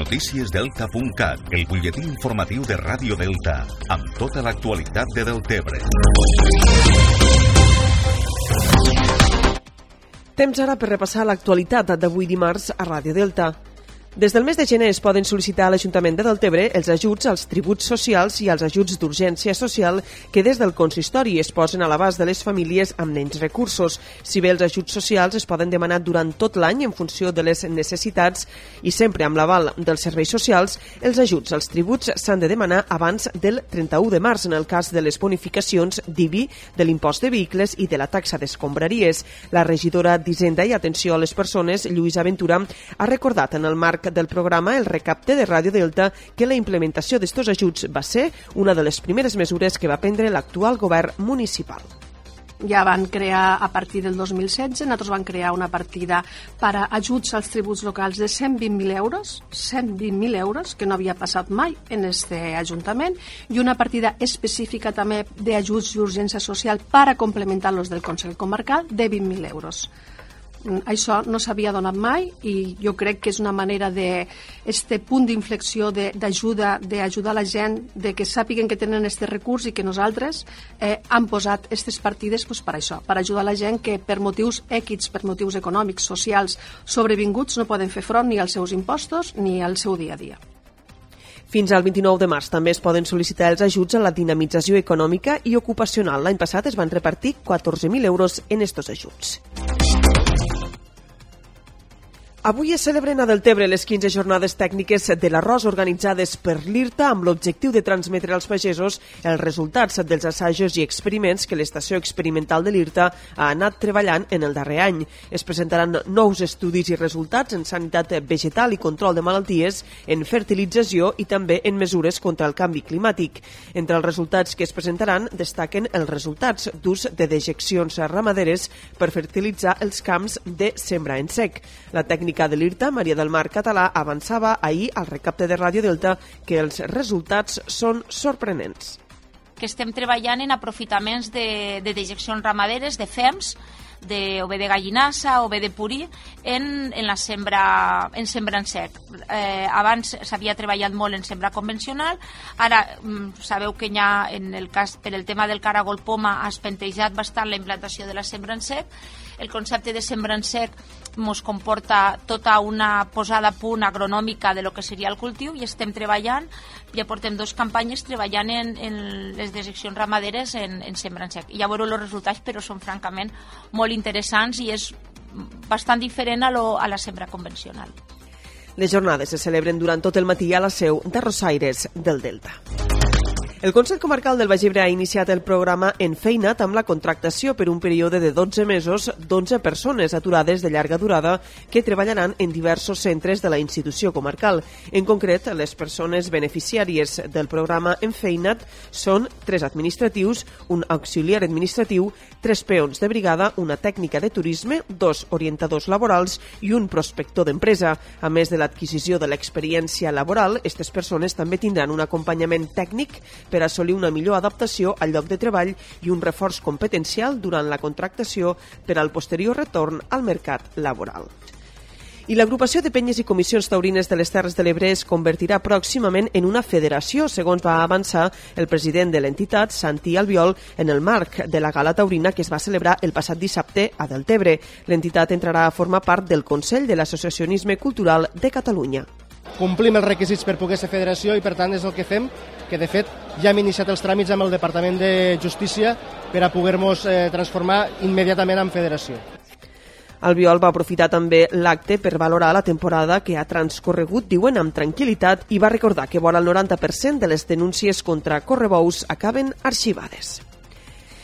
Noticiesdelta.cat, el butlletí informatiu de Ràdio Delta, amb tota l'actualitat de Deltebre. Temps ara per repassar l'actualitat d'avui dimarts a Ràdio Delta. Des del mes de gener es poden sol·licitar a l'Ajuntament de Deltebre els ajuts als tributs socials i als ajuts d'urgència social que des del consistori es posen a l'abast de les famílies amb menys recursos. Si bé els ajuts socials es poden demanar durant tot l'any en funció de les necessitats i sempre amb l'aval dels serveis socials, els ajuts als tributs s'han de demanar abans del 31 de març en el cas de les bonificacions d'IBI, de l'impost de vehicles i de la taxa d'escombraries. La regidora d'Hisenda i Atenció a les Persones, Lluïsa Ventura, ha recordat en el marc marc del programa El Recapte de Ràdio Delta que la implementació d'estos ajuts va ser una de les primeres mesures que va prendre l'actual govern municipal ja van crear a partir del 2016, nosaltres van crear una partida per a ajuts als tributs locals de 120.000 euros, 120.000 euros, que no havia passat mai en este Ajuntament, i una partida específica també d'ajuts d'urgència social per a complementar los del Consell Comarcal de 20.000 euros. Mm, això no s'havia donat mai i jo crec que és una manera de este punt d'inflexió d'ajuda d'ajudar la gent de que sàpiguen que tenen este recurs i que nosaltres eh, han posat aquestes partides pues, per això, per ajudar la gent que per motius èquids, per motius econòmics, socials sobrevinguts no poden fer front ni als seus impostos ni al seu dia a dia. Fins al 29 de març també es poden sol·licitar els ajuts a la dinamització econòmica i ocupacional. L'any passat es van repartir 14.000 euros en estos ajuts. Avui es celebren a Deltebre les 15 jornades tècniques de l'arròs organitzades per l'IRTA amb l'objectiu de transmetre als pagesos els resultats dels assajos i experiments que l'estació experimental de l'IRTA ha anat treballant en el darrer any. Es presentaran nous estudis i resultats en sanitat vegetal i control de malalties, en fertilització i també en mesures contra el canvi climàtic. Entre els resultats que es presentaran destaquen els resultats d'ús de dejeccions ramaderes per fertilitzar els camps de sembra en sec. La tècnica tècnica de l'IRTA, Maria del Mar Català, avançava ahir al recapte de Ràdio Delta que els resultats són sorprenents que estem treballant en aprofitaments de, de dejeccions ramaderes, de fems, de, o bé de gallinassa o bé de purí en, en la sembra en sembra en sec. Eh, abans s'havia treballat molt en sembra convencional, ara mm, sabeu que ja en el cas per el tema del caragol poma ha espentejat bastant la implantació de la sembra en sec el concepte de sembra en sec ens comporta tota una posada a punt agronòmica de lo que seria el cultiu i estem treballant, ja portem dos campanyes treballant en, en les dejeccions ramaderes en, en sembra en sec. I ja veureu els resultats, però són francament molt interessants i és bastant diferent a, lo, a la sembra convencional. Les jornades se celebren durant tot el matí a la seu de Rosaires del Delta. El Consell Comarcal del Baix Ebre ha iniciat el programa En Feinat amb la contractació per un període de 12 mesos d'11 persones aturades de llarga durada que treballaran en diversos centres de la institució comarcal. En concret, les persones beneficiàries del programa En Feinat són tres administratius, un auxiliar administratiu, tres peons de brigada, una tècnica de turisme, dos orientadors laborals i un prospector d'empresa. A més de l'adquisició de l'experiència laboral, aquestes persones també tindran un acompanyament tècnic per assolir una millor adaptació al lloc de treball i un reforç competencial durant la contractació per al posterior retorn al mercat laboral. I l'agrupació de penyes i comissions taurines de les Terres de l'Ebre es convertirà pròximament en una federació, segons va avançar el president de l'entitat, Santi Albiol, en el marc de la gala taurina que es va celebrar el passat dissabte a Deltebre. L'entitat entrarà a formar part del Consell de l'Associacionisme Cultural de Catalunya complim els requisits per poder ser federació i per tant és el que fem, que de fet ja hem iniciat els tràmits amb el Departament de Justícia per a poder-nos eh, transformar immediatament en federació. Albiol va aprofitar també l'acte per valorar la temporada que ha transcorregut, diuen, amb tranquil·litat i va recordar que vora el 90% de les denúncies contra correbous acaben arxivades.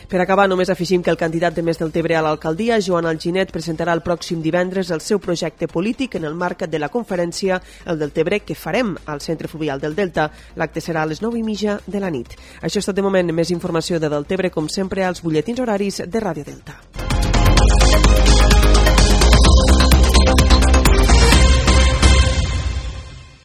Per acabar, només afegim que el candidat de Més del Tebre a l'alcaldia, Joan Alginet, presentarà el pròxim divendres el seu projecte polític en el marc de la conferència El del Tebre que farem al Centre Fluvial del Delta. L'acte serà a les 9 i mitja de la nit. Això és tot de moment. Més informació de Deltebre, com sempre, als butlletins horaris de Ràdio Delta.